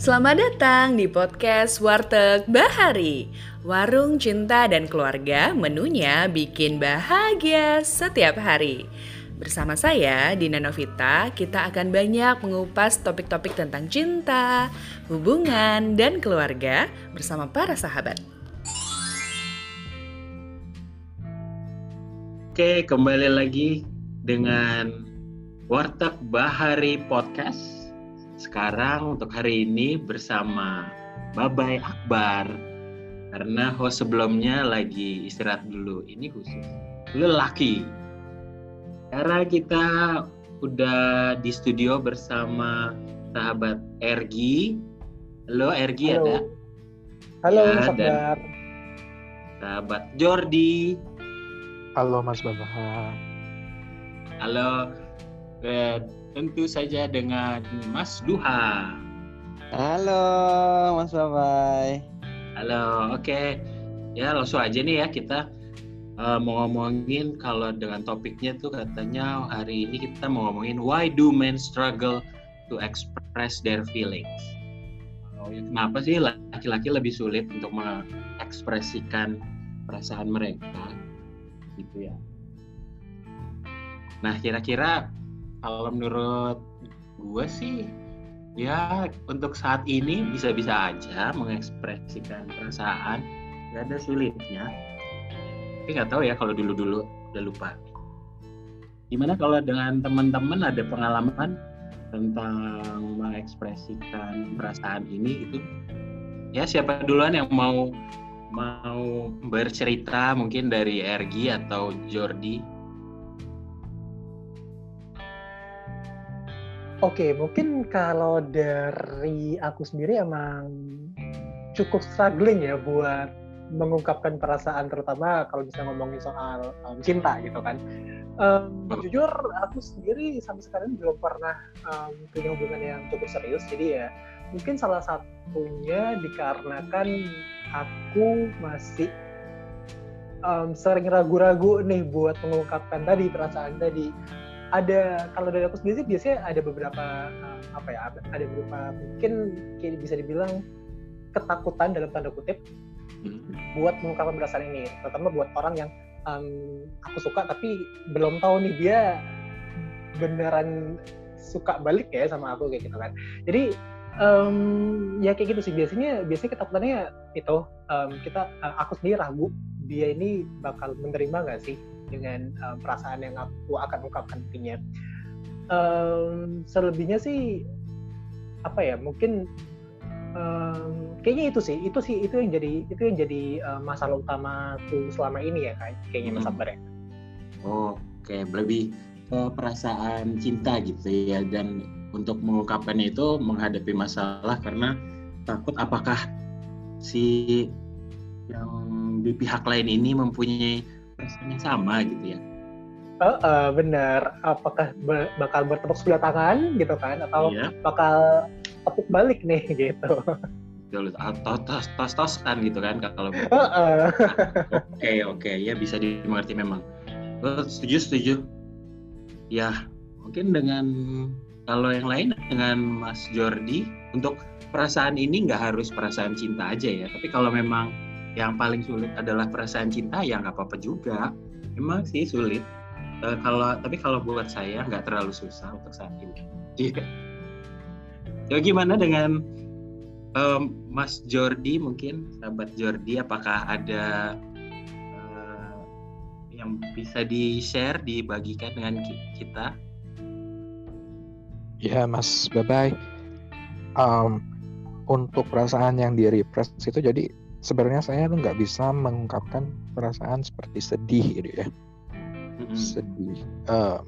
Selamat datang di podcast Warteg Bahari. Warung cinta dan keluarga menunya bikin bahagia setiap hari. Bersama saya, Dina Novita, kita akan banyak mengupas topik-topik tentang cinta, hubungan, dan keluarga bersama para sahabat. Oke, kembali lagi dengan Warteg Bahari Podcast sekarang untuk hari ini bersama Babai Akbar karena host sebelumnya lagi istirahat dulu. Ini khusus lelaki. Karena kita udah di studio bersama sahabat Ergi. Halo Ergi Halo. ada? Halo Ya, Akbar. Sahabat Jordi. Halo Mas Babaha. Halo. Eh, tentu saja dengan Mas Duha. Halo Mas Babai. Halo, oke. Ya langsung aja nih ya kita eh, mau ngomongin kalau dengan topiknya tuh katanya hari ini kita mau ngomongin why do men struggle to express their feelings. Oh, ya, kenapa sih laki-laki lebih sulit untuk mengekspresikan perasaan mereka, gitu ya? Nah, kira-kira kalau menurut gue sih ya untuk saat ini bisa-bisa aja mengekspresikan perasaan. Nggak ada sulitnya. Tapi nggak tahu ya kalau dulu-dulu udah lupa. Gimana kalau dengan teman-teman ada pengalaman tentang mengekspresikan perasaan ini gitu? Ya siapa duluan yang mau mau bercerita mungkin dari Ergi atau Jordi Oke, mungkin kalau dari aku sendiri emang cukup struggling ya buat mengungkapkan perasaan terutama kalau bisa ngomongin soal um, cinta gitu kan. Um, jujur aku sendiri sampai sekarang belum pernah um, punya hubungan yang cukup serius. Jadi ya mungkin salah satunya dikarenakan aku masih um, sering ragu-ragu nih buat mengungkapkan tadi perasaan tadi ada kalau dari aku sendiri biasanya ada beberapa um, apa ya ada ada beberapa mungkin kayak bisa dibilang ketakutan dalam tanda kutip Hmm. buat mengungkapkan perasaan ini. Terutama buat orang yang um, aku suka tapi belum tahu nih dia beneran suka balik ya sama aku kayak gitu kan. Jadi um, ya kayak gitu sih. Biasanya biasanya ketakutannya itu um, kita uh, aku sendiri ragu dia ini bakal menerima nggak sih dengan um, perasaan yang aku akan ungkapkan nantinya um, selebihnya sih apa ya mungkin um, kayaknya itu sih itu sih itu yang jadi itu yang jadi uh, masalah utamaku selama ini ya kayak kayaknya Mas Hmm. Akbar ya Oke, lebih ke perasaan cinta gitu ya dan untuk mengungkapkannya itu menghadapi masalah karena takut apakah si yang di pihak lain ini mempunyai perasaan yang sama gitu ya. Eh, eh, bener apakah be- bakal bertepuk sebelah tangan gitu kan atau Iya, bakal tepuk balik nih gitu betul. Atau tos tos tos kan gitu kan kalau Eh, eh. Oke oke ya bisa dimengerti memang. Eh, setuju setuju. Ya mungkin dengan kalau yang lain dengan Mas Jordi untuk perasaan ini nggak harus perasaan cinta aja ya. Tapi kalau memang yang paling sulit adalah perasaan cinta ya nggak apa-apa juga. Memang sih sulit. Eh, kalau tapi kalau buat saya nggak terlalu susah untuk saat ini. Iya. Ya gimana dengan em, Mas Jordi mungkin sahabat Jordi apakah ada eh, yang bisa di share dibagikan dengan ki- kita Ya Mas Babai. Um, untuk perasaan yang di repress itu jadi sebenarnya saya tuh nggak bisa mengungkapkan perasaan seperti sedih gitu ya. Sedih. Eh,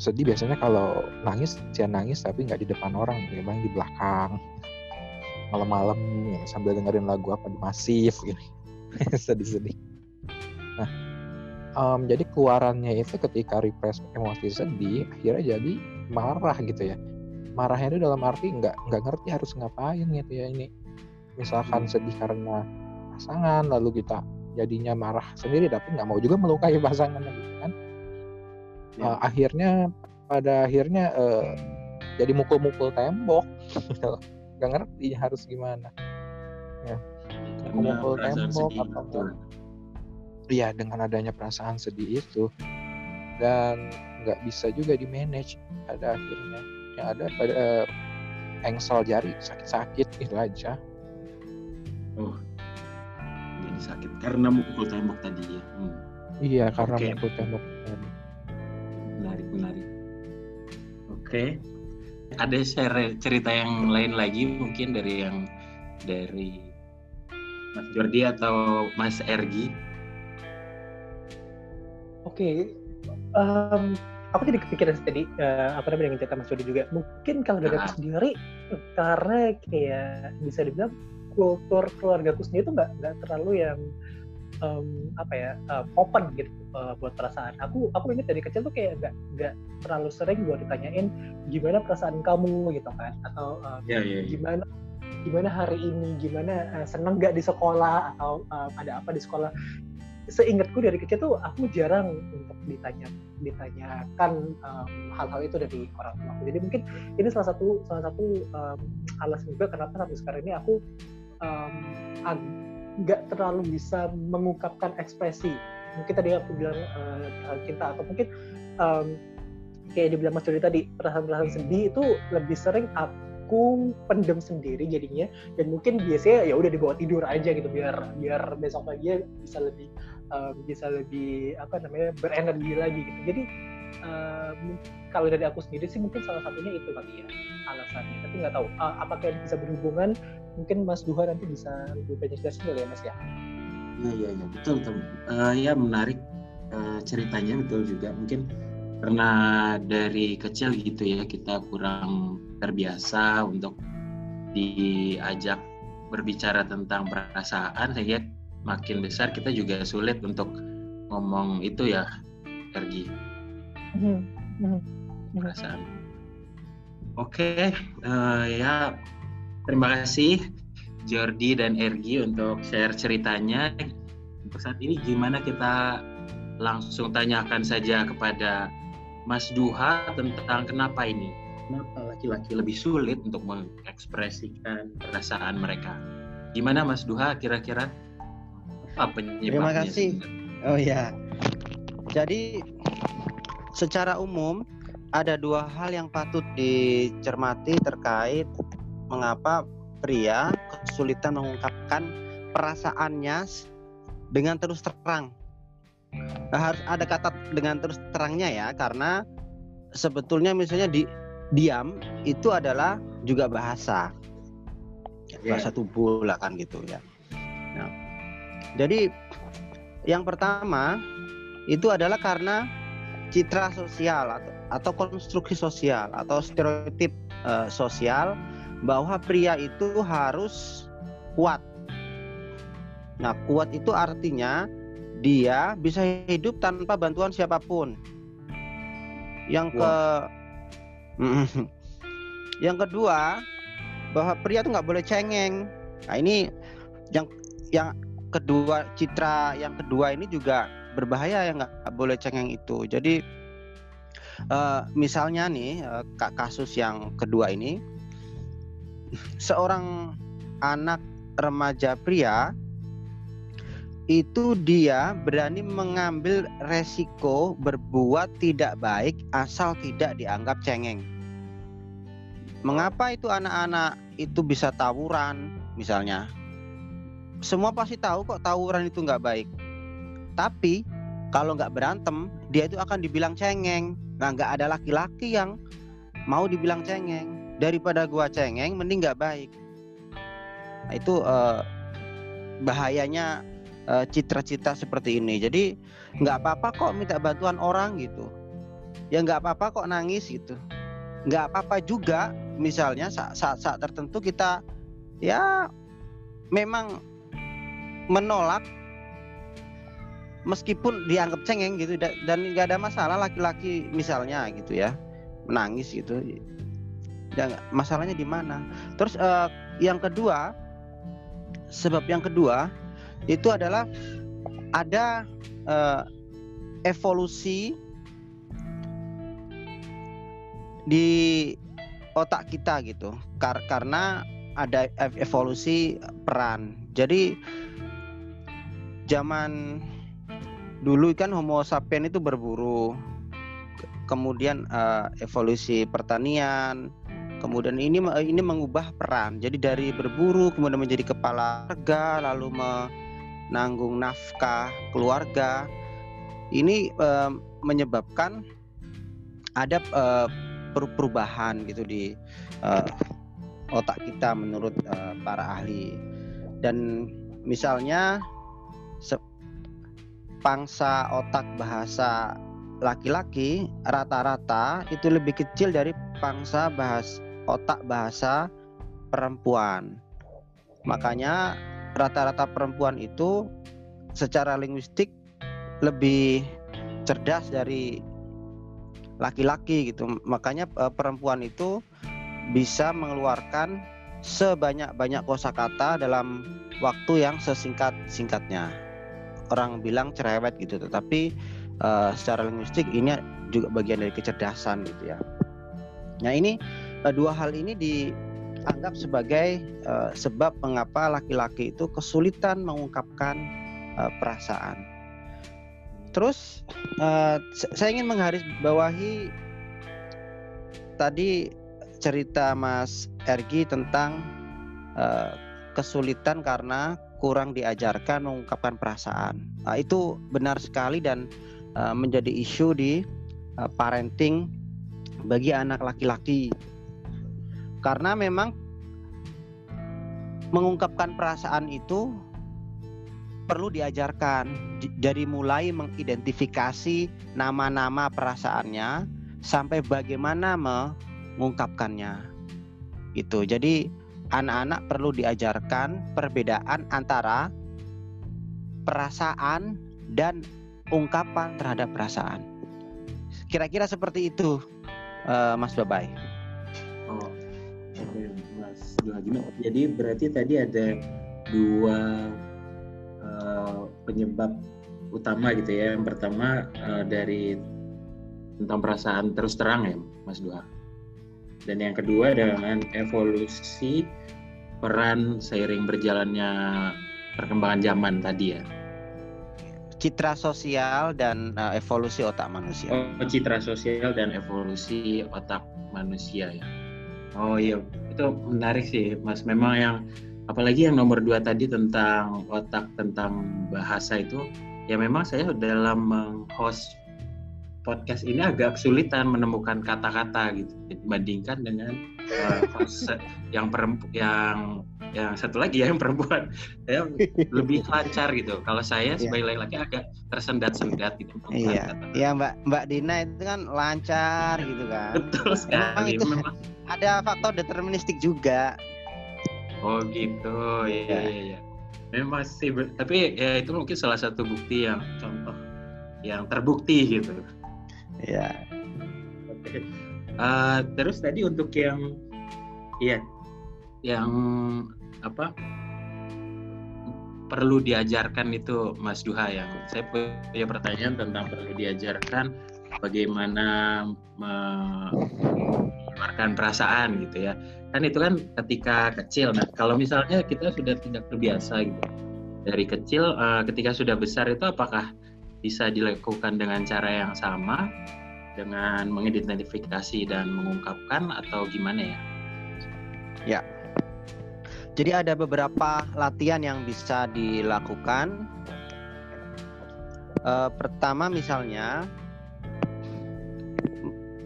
sedih biasanya kalau nangis ya nangis tapi nggak di depan orang, memang di belakang. Malam-malam ya, sambil dengerin lagu apa di masif gitu. Sedih-sedih. Nah, em, jadi keluarannya itu ketika repress emosi sedih, akhirnya jadi marah gitu ya. Marahnya itu dalam arti nggak nggak ngerti harus ngapain gitu ya ini. Misalkan sedih karena pasangan, lalu kita jadinya marah sendiri tapi nggak mau juga melukai pasangan gitu kan. Ya. Eh, akhirnya pada akhirnya eh, jadi mukul-mukul tembok gitu. nggak ngerti harus gimana ya perasaan tembok atau betul. Iya dengan adanya perasaan sedih itu dan nggak bisa juga di manage pada akhirnya yang ada pada eh, engsel jari sakit-sakit itu aja Oh, sakit karena mukul tembok tadi ya. Hmm, iya karena Oke. mukul tembok tadi. menarik, menarik. Oke. Ada share cerita yang lain lagi mungkin dari yang dari Mas Jordi atau Mas Ergi? Oke, em, aku jadi kepikiran tadi eh, apa namanya dengan cerita Mas Jody juga. Mungkin kalau dari aku Ah. sendiri, karena kayak bisa dibilang kultur keluargaku sendiri itu nggak nggak terlalu yang em, apa ya eh, open gitu eh, buat perasaan. Aku aku ingat dari kecil tuh kayak nggak nggak terlalu sering buat ditanyain gimana perasaan kamu gitu kan, atau em, Ya, ya, ya. gimana gimana hari ini, gimana eh, seneng nggak di sekolah atau eh, ada apa di sekolah. Seingatku dari kecil tuh aku jarang untuk ditanya ditanyakan em, hal-hal itu dari orang tua aku. Jadi mungkin ini salah satu salah satu em, alasan juga kenapa sampai sekarang ini aku nggak terlalu bisa mengungkapkan ekspresi. Mungkin tadi aku bilang eh, cinta atau mungkin em, kayak dibilang Mas Jody tadi perasaan-perasaan sedih itu lebih sering aku pendem sendiri jadinya. Dan mungkin biasanya ya udah dibawa tidur aja gitu biar biar besok pagi bisa lebih um, bisa lebih apa namanya berenergi lagi gitu. Jadi um, kalau dari aku sendiri sih mungkin salah satunya itu kali ya alasannya. Tapi nggak tahu uh, apakah bisa berhubungan mungkin Mas Duha nanti bisa lebih banyak jelasin kali ya Mas ya? Iya iya iya. Betul betul. Eh, ya menarik eh, ceritanya betul juga. Mungkin karena dari kecil gitu ya kita kurang terbiasa untuk diajak berbicara tentang perasaan sehingga makin besar kita juga sulit untuk ngomong itu ya Ergi. Perasaan. Oke eh, ya terima kasih Jordi dan Ergi untuk share ceritanya. Untuk saat ini gimana kita langsung tanyakan saja kepada Mas Duha tentang kenapa ini? Kenapa laki-laki lebih sulit untuk mengekspresikan perasaan mereka? Gimana Mas Duha kira-kira? Apa penyebabnya? Terima kasih. Oh ya. Jadi secara umum ada dua hal yang patut dicermati terkait mengapa pria kesulitan mengungkapkan perasaannya dengan terus terang. Nah, harus ada kata dengan terus terangnya ya karena sebetulnya misalnya di diam itu adalah juga bahasa Ya. bahasa tubuh lah kan gitu ya. Nah, jadi yang pertama itu adalah karena citra sosial atau, atau konstruksi sosial atau stereotip eh, sosial bahwa pria itu harus kuat. Nah, kuat itu artinya dia bisa hidup tanpa bantuan siapa pun. Yang ke yang kedua bahwa pria itu nggak boleh cengeng. Nah ini yang yang kedua citra yang kedua ini juga berbahaya yang nggak boleh cengeng itu. Jadi eh, misalnya nih ka- kasus yang kedua ini seorang anak remaja pria itu dia berani mengambil resiko berbuat tidak baik asal tidak dianggap cengeng. Mengapa itu anak-anak itu bisa tawuran misalnya? Semua pasti tahu kok tawuran itu nggak baik. Tapi kalau nggak berantem, dia itu akan dibilang cengeng. Nah, nggak ada laki-laki yang mau dibilang cengeng. Daripada gua cengeng, mending nggak baik. Nah, itu eh, bahayanya eh, citra-citra seperti ini. Jadi nggak apa-apa kok minta bantuan orang gitu. Ya nggak apa-apa kok nangis gitu. Nggak apa-apa juga misalnya saat, saat saat tertentu kita ya memang menolak meskipun dianggap cengeng gitu da- dan nggak ada masalah laki-laki misalnya gitu ya menangis gitu nggak- masalahnya di mana terus eh, yang kedua sebab yang kedua itu adalah ada eh, evolusi di otak kita gitu Kar- karena ada ev- evolusi peran. Jadi zaman dulu kan Homo sapien itu berburu. Kemudian eh, evolusi pertanian, kemudian ini ini mengubah peran. Jadi dari berburu kemudian menjadi kepala keluarga, lalu menanggung nafkah keluarga. Ini menyebabkan ada eh, per- perubahan gitu di eh, otak kita menurut eh, para ahli. Dan misalnya pangsa otak bahasa laki-laki rata-rata itu lebih kecil dari pangsa bahas otak bahasa perempuan. Makanya rata-rata perempuan itu secara linguistik lebih cerdas dari laki-laki gitu. Makanya eh, perempuan itu bisa mengeluarkan sebanyak-banyak kosakata dalam waktu yang sesingkat-singkatnya. Orang bilang cerewet gitu, tetapi eh, secara linguistik ini juga bagian dari kecerdasan gitu ya. Nah ini dua hal ini dianggap sebagai eh, sebab mengapa laki-laki itu kesulitan mengungkapkan eh, perasaan. Terus sa- saya ingin menggarisbawahi tadi cerita Mas Ergi tentang eh, kesulitan karena kurang diajarkan mengungkapkan perasaan. Nah, itu benar sekali dan eh, menjadi isu di eh, parenting bagi anak laki-laki. Karena memang mengungkapkan perasaan itu perlu diajarkan J- dari mulai mengidentifikasi nama-nama perasaannya sampai bagaimana mengungkapkannya. Itu. Jadi anak-anak perlu diajarkan perbedaan antara perasaan dan ungkapan terhadap perasaan. Kira-kira seperti itu, eh, Mas Babai. Jadi berarti tadi ada dua eh, penyebab utama gitu ya. Yang pertama eh, dari tentang perasaan terus terang ya, Mas Doha. Dan yang kedua dengan evolusi peran seiring berjalannya perkembangan zaman tadi ya. Citra sosial dan eh, evolusi otak manusia. Oh, citra sosial dan evolusi otak manusia ya. Oh iya, itu menarik sih, Mas. Memang yang apalagi yang nomor dua tadi tentang otak tentang bahasa itu, ya memang saya dalam meng-host podcast ini agak kesulitan menemukan kata-kata gitu dibandingkan dengan uh, host yang perempu yang yang satu lagi ya yang perempuan saya lebih lancar gitu kalau saya Iya. sebagai laki-laki agak tersendat-sendat gitu Iya, iya Mbak Mbak Dina itu kan lancar gitu kan. betul Memang sekali itu memang ada faktor deterministik juga. Oh gitu, iya Ya. iya iya. Memang sih, tapi ya itu mungkin salah satu bukti yang contoh yang terbukti gitu. Iya. Oke. Eh, terus tadi untuk yang, iya, yang apa perlu diajarkan itu Mas Duha yang saya punya pertanyaan tentang perlu diajarkan bagaimana me- mengeluarkan perasaan gitu ya. Kan itu kan ketika kecil. Nah kalau misalnya kita sudah tidak terbiasa gitu dari kecil eh, ketika sudah besar itu apakah bisa dilakukan dengan cara yang sama? Dengan mengidentifikasi dan mengungkapkan atau gimana ya? Jadi ada beberapa latihan yang bisa dilakukan. Eh, pertama misalnya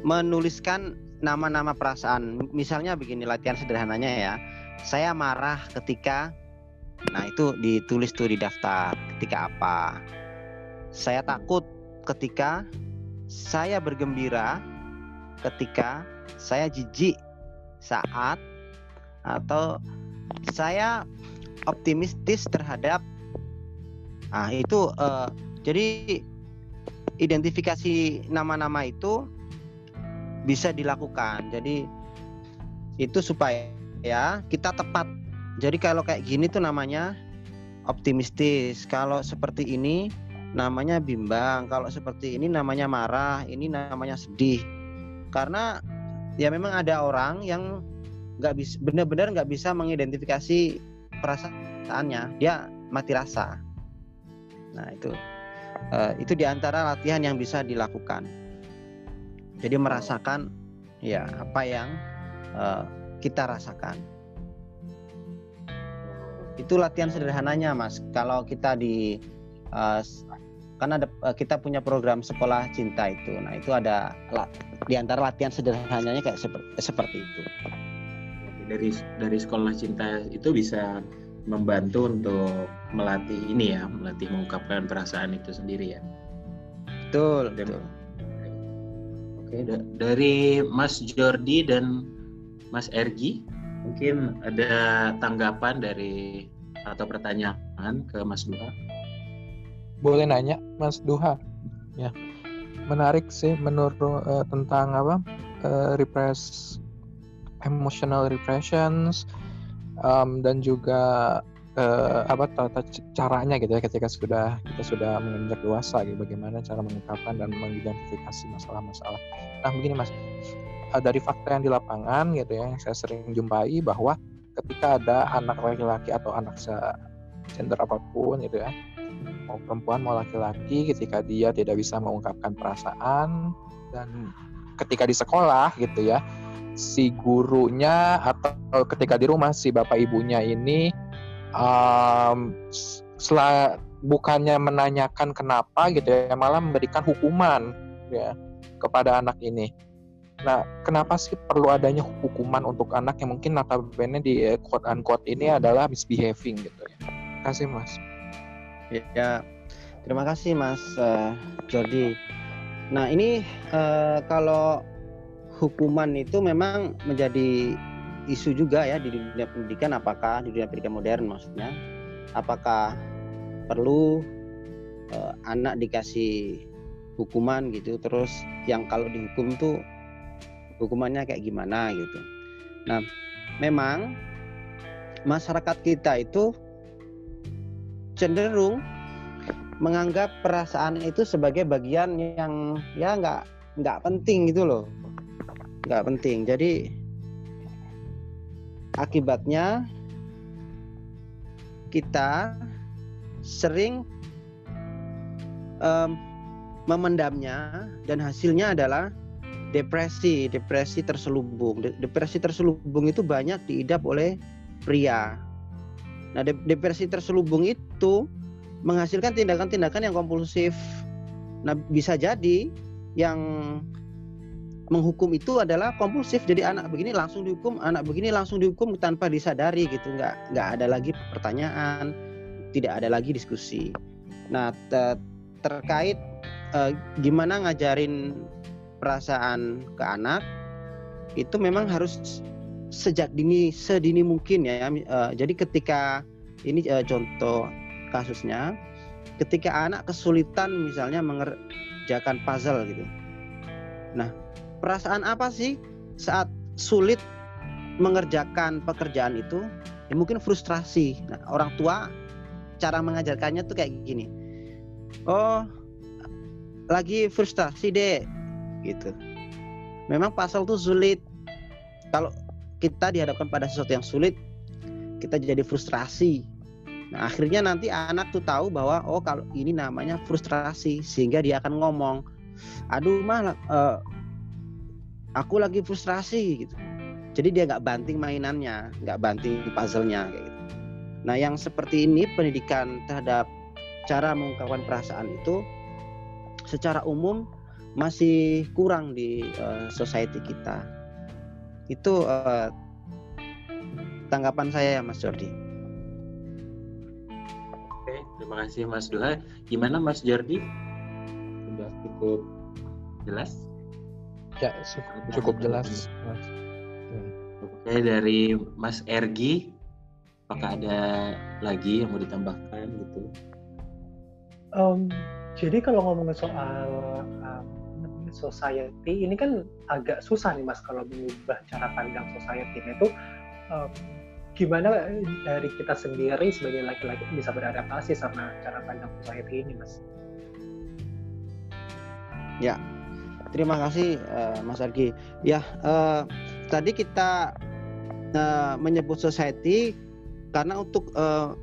menuliskan nama-nama perasaan. Misalnya begini latihan sederhananya ya. Saya marah ketika Nah, itu ditulis tuh di daftar ketika apa. Saya takut ketika saya bergembira ketika saya jijik saat atau saya optimistis terhadap ah itu eh, jadi identifikasi nama-nama itu bisa dilakukan. Jadi itu supaya ya kita tepat. Jadi kalau kayak gini tuh namanya optimistis. Kalau seperti ini namanya bimbang. Kalau seperti ini namanya marah. Ini namanya sedih. Karena ya memang ada orang yang nggak bisa benar-benar nggak bisa mengidentifikasi perasaannya. Dia mati rasa. Nah itu. Uh, itu di antara latihan yang bisa dilakukan jadi merasakan ya apa yang uh, kita rasakan itu latihan sederhananya mas kalau kita di uh, kan ada kita punya program sekolah cinta itu nah itu ada di antara latihan sederhananya kayak seperti, seperti itu dari dari sekolah cinta itu bisa membantu untuk melatih ini ya, melatih mengungkapkan perasaan itu sendiri ya. Betul, dan, betul. Oke, da dari Mas Jordi dan Mas Ergi, mungkin ada tanggapan dari atau pertanyaan ke Mas Duha? Boleh nanya, Mas Duha. Ya, menarik sih menurut uh, tentang apa uh, repress emotional repressions um, dan juga uh, apa tata caranya gitu ya ketika sudah kita sudah menginjak dewasa gitu bagaimana cara mengungkapkan dan mengidentifikasi masalah-masalah. Nah begini mas, uh, dari fakta yang di lapangan gitu ya yang saya sering jumpai bahwa ketika ada anak laki-laki atau anak se gender apa pun gitu ya mau perempuan mau laki-laki ketika dia tidak bisa mengungkapkan perasaan dan ketika di sekolah gitu ya si gurunya atau ketika di rumah si bapak ibunya ini um, setelah bukannya menanyakan kenapa gitu ya malah memberikan hukuman ya kepada anak ini. Nah, kenapa sih perlu adanya hukuman untuk anak yang mungkin notabene di eh, quote unquote ini adalah misbehaving gitu ya. Terima kasih Mas. Ya, terima kasih Mas uh, Jordi. Nah, ini uh, kalau hukuman itu memang menjadi isu juga ya di dunia pendidikan apakah di dunia pendidikan modern maksudnya? Apakah perlu uh, anak dikasih hukuman gitu? Terus yang kalau dihukum tuh hukumannya kayak gimana gitu? Nah memang masyarakat kita itu cenderung menganggap perasaan itu sebagai bagian yang ya nggak nggak penting gitu loh. Nggak penting. Jadi akibatnya kita sering um, memendamnya dan hasilnya adalah depresi. Depresi terselubung. Depresi terselubung itu banyak diidap oleh pria. Nah de depresi terselubung itu menghasilkan tindakan-tindakan yang kompulsif. Nah bisa jadi yang menghukum itu adalah kompulsif. Jadi anak begini langsung dihukum anak begini langsung dihukum tanpa disadari gitu. Nggak nggak ada lagi pertanyaan tidak ada lagi diskusi. Nah te terkait eh, gimana ngajarin perasaan ke anak itu memang harus sejak dini sedini mungkin ya. Uh, jadi ketika ini uh, contoh kasusnya ketika anak kesulitan misalnya mengerjakan puzzle gitu. Nah perasaan apa sih saat sulit mengerjakan pekerjaan itu? Ya mungkin frustrasi. Nah, orang tua cara mengajarkannya tuh kayak gini. Oh, lagi frustrasi deh, gitu. Memang pasal tuh sulit. Kalau kita dihadapkan pada sesuatu yang sulit, kita jadi frustrasi. Nah, akhirnya nanti anak tuh tahu bahwa oh kalau ini namanya frustrasi, sehingga dia akan ngomong, aduh mah uh, aku lagi frustrasi gitu jadi dia nggak banting mainannya nggak banting puzzle-nya kayak gitu nah yang seperti ini pendidikan terhadap cara mengungkapkan perasaan itu secara umum masih kurang di uh, society kita itu uh, tanggapan saya Mas Jordi Oke, terima kasih Mas Duha. Gimana Mas Jordi? Sudah cukup jelas? Ya, cukup jelas. Oke, dari Mas Ergi, apakah ada lagi yang mau ditambahkan gitu? Um, jadi kalau ngomongin soal um, society, ini kan agak susah nih mas kalau mengubah cara pandang society itu um, gimana dari kita sendiri sebagai laki-laki bisa beradaptasi sama cara pandang society ini mas? Ya, Terima kasih uh, Mas Argi. Ya, uh, tadi kita uh, menyebut society karena untuk uh,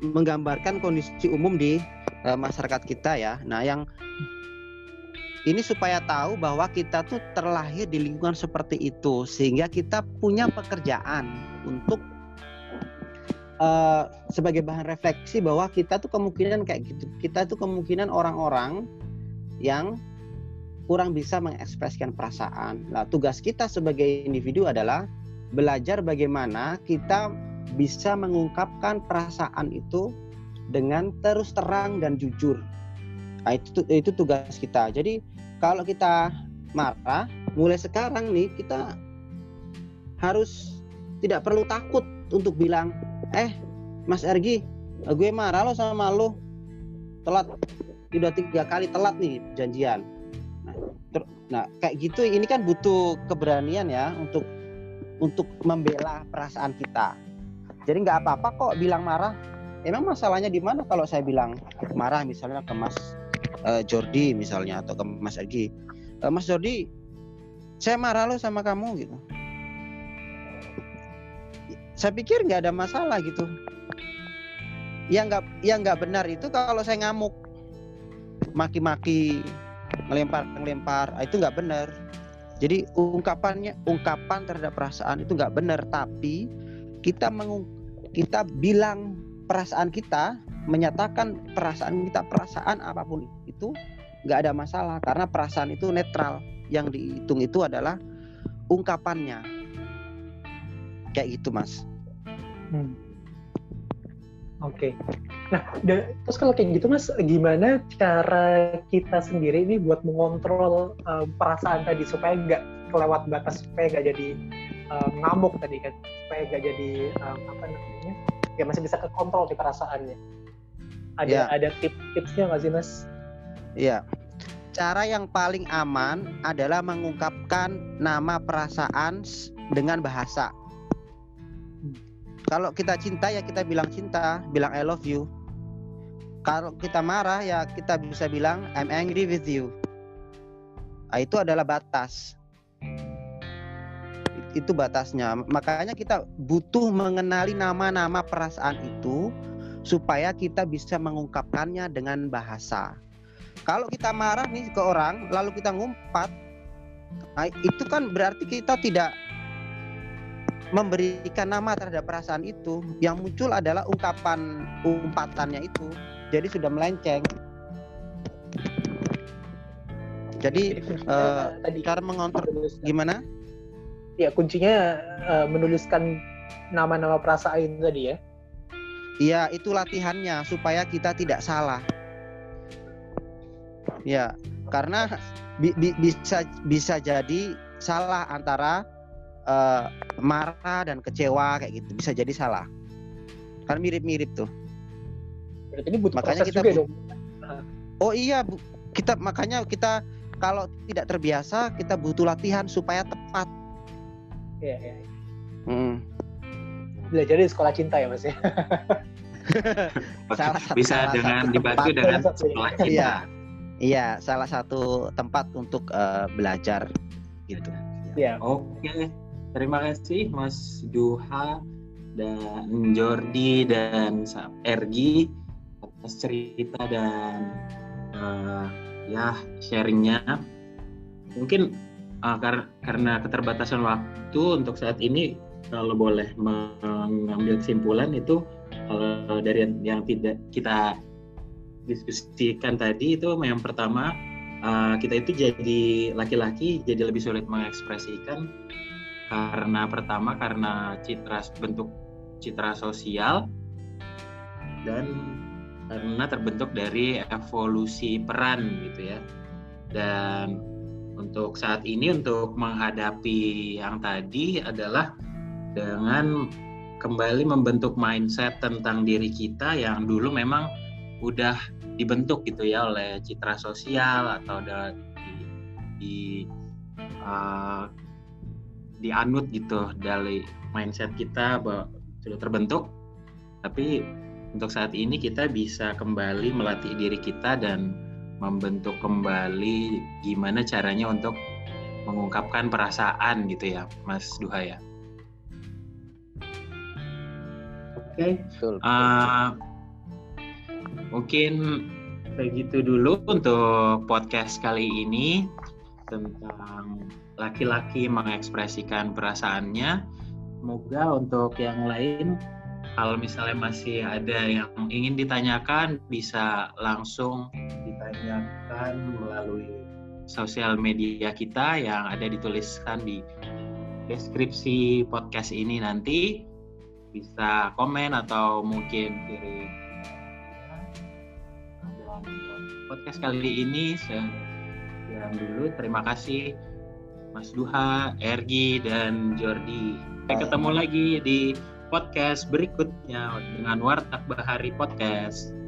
menggambarkan kondisi umum di uh, masyarakat kita ya. Nah, yang ini supaya tahu bahwa kita tuh terlahir di lingkungan seperti itu sehingga kita punya pekerjaan untuk uh, sebagai bahan refleksi bahwa kita tuh kemungkinan kayak gitu kita tuh kemungkinan orang-orang yang kurang bisa mengekspresikan perasaan. Nah, tugas kita sebagai individu adalah belajar bagaimana kita bisa mengungkapkan perasaan itu dengan terus terang dan jujur. Nah, itu itu tugas kita. Jadi kalau kita marah, mulai sekarang nih kita harus tidak perlu takut untuk bilang, eh Mas Ergi, gue marah lo sama lo, telat, udah tiga kali telat nih janjian. Nah, kayak gitu, ini kan butuh keberanian ya untuk untuk membela perasaan kita. Jadi nggak apa-apa kok bilang marah. Emang masalahnya di mana kalau saya bilang marah misalnya ke Mas uh, Jordi misalnya atau ke Mas Egi uh, Mas Jordi saya marah lo sama kamu gitu saya pikir nggak ada masalah gitu yang nggak yang nggak benar itu kalau saya ngamuk maki-maki ngelempar ngelempar. Ah, itu nggak benar jadi ungkapannya ungkapan terhadap perasaan itu nggak benar tapi kita mengung kita bilang perasaan kita menyatakan perasaan kita perasaan apa pun itu nggak ada masalah. Karena perasaan itu netral. Yang dihitung itu adalah ungkapannya. Kayak gitu mas. Hmm. Oke. Okay. Nah, terus kalau kayak gitu mas, gimana cara kita sendiri ini buat mengontrol um, perasaan tadi supaya nggak kelewat batas, supaya nggak jadi um, ngamuk tadi kan, supaya nggak jadi um, apa namanya, ya masih bisa kekontrol di perasaannya. Ada ya. ada tips-tipsnya nggak sih mas? Iya. Cara yang paling aman adalah mengungkapkan nama perasaan dengan bahasa. Kalau kita cinta ya kita bilang cinta, bilang I love you. Kalau kita marah ya kita bisa bilang I'm angry with you. Nah, itu adalah batas. Itu batasnya. Makanya kita butuh mengenali nama-nama perasaan itu supaya kita bisa mengungkapkannya dengan bahasa. Kalau kita marah nih ke orang, lalu kita ngumpat, nah itu kan berarti kita tidak memberikan nama terhadap perasaan itu. Yang muncul adalah ungkapan umpatannya itu. Jadi sudah melenceng. Jadi uh, cara mengontrol gimana? Ya kuncinya uh, menuliskan nama-nama perasaan tadi ya. Iya, itu latihannya supaya kita tidak salah. Ya, karena bi bi bisa bisa jadi salah antara uh, marah dan kecewa kayak gitu. Bisa jadi salah. Kan mirip-mirip tuh. Berarti ini butuh makanya kita juga dong. Oh iya, bu, kita makanya kita kalau tidak terbiasa kita butuh latihan supaya tepat. Iya, iya. Hmm belajar di sekolah cinta ya mas ya salah satu, bisa salah dengan satu dibantu tempat. dengan sekolah cinta iya iya salah satu tempat untuk uh, belajar gitu ya oke terima kasih mas Duha dan Jordi dan Ergi atas cerita dan uh, ya sharingnya. Mungkin uh, kar karena keterbatasan waktu untuk saat ini kalau boleh mengambil kesimpulan itu kalau dari yang tidak kita diskusikan tadi itu yang pertama uh, kita itu jadi laki-laki jadi lebih sulit mengekspresikan karena pertama karena citra bentuk citra sosial dan karena terbentuk dari evolusi peran gitu ya. Dan untuk saat ini untuk menghadapi yang tadi adalah dengan kembali membentuk mindset tentang diri kita yang dulu memang udah dibentuk gitu ya oleh citra sosial atau di, di uh, dianut gitu dari mindset kita bahwa sudah terbentuk tapi untuk saat ini kita bisa kembali melatih diri kita dan membentuk kembali gimana caranya untuk mengungkapkan perasaan gitu ya Mas Duha ya. Oke, Betul. betul. uh, mungkin begitu dulu untuk podcast kali ini tentang laki-laki mengekspresikan perasaannya. Semoga untuk yang lain, kalau misalnya masih ada yang ingin ditanyakan, bisa langsung ditanyakan melalui sosial media kita yang ada dituliskan di deskripsi podcast ini nanti. Bisa komen atau mungkin kirim podcast kali ini sekian dulu. Terima kasih Mas Duha, Ergi, dan Jordi. Sampai ketemu lagi di podcast berikutnya dengan Wartak Bahari Podcast.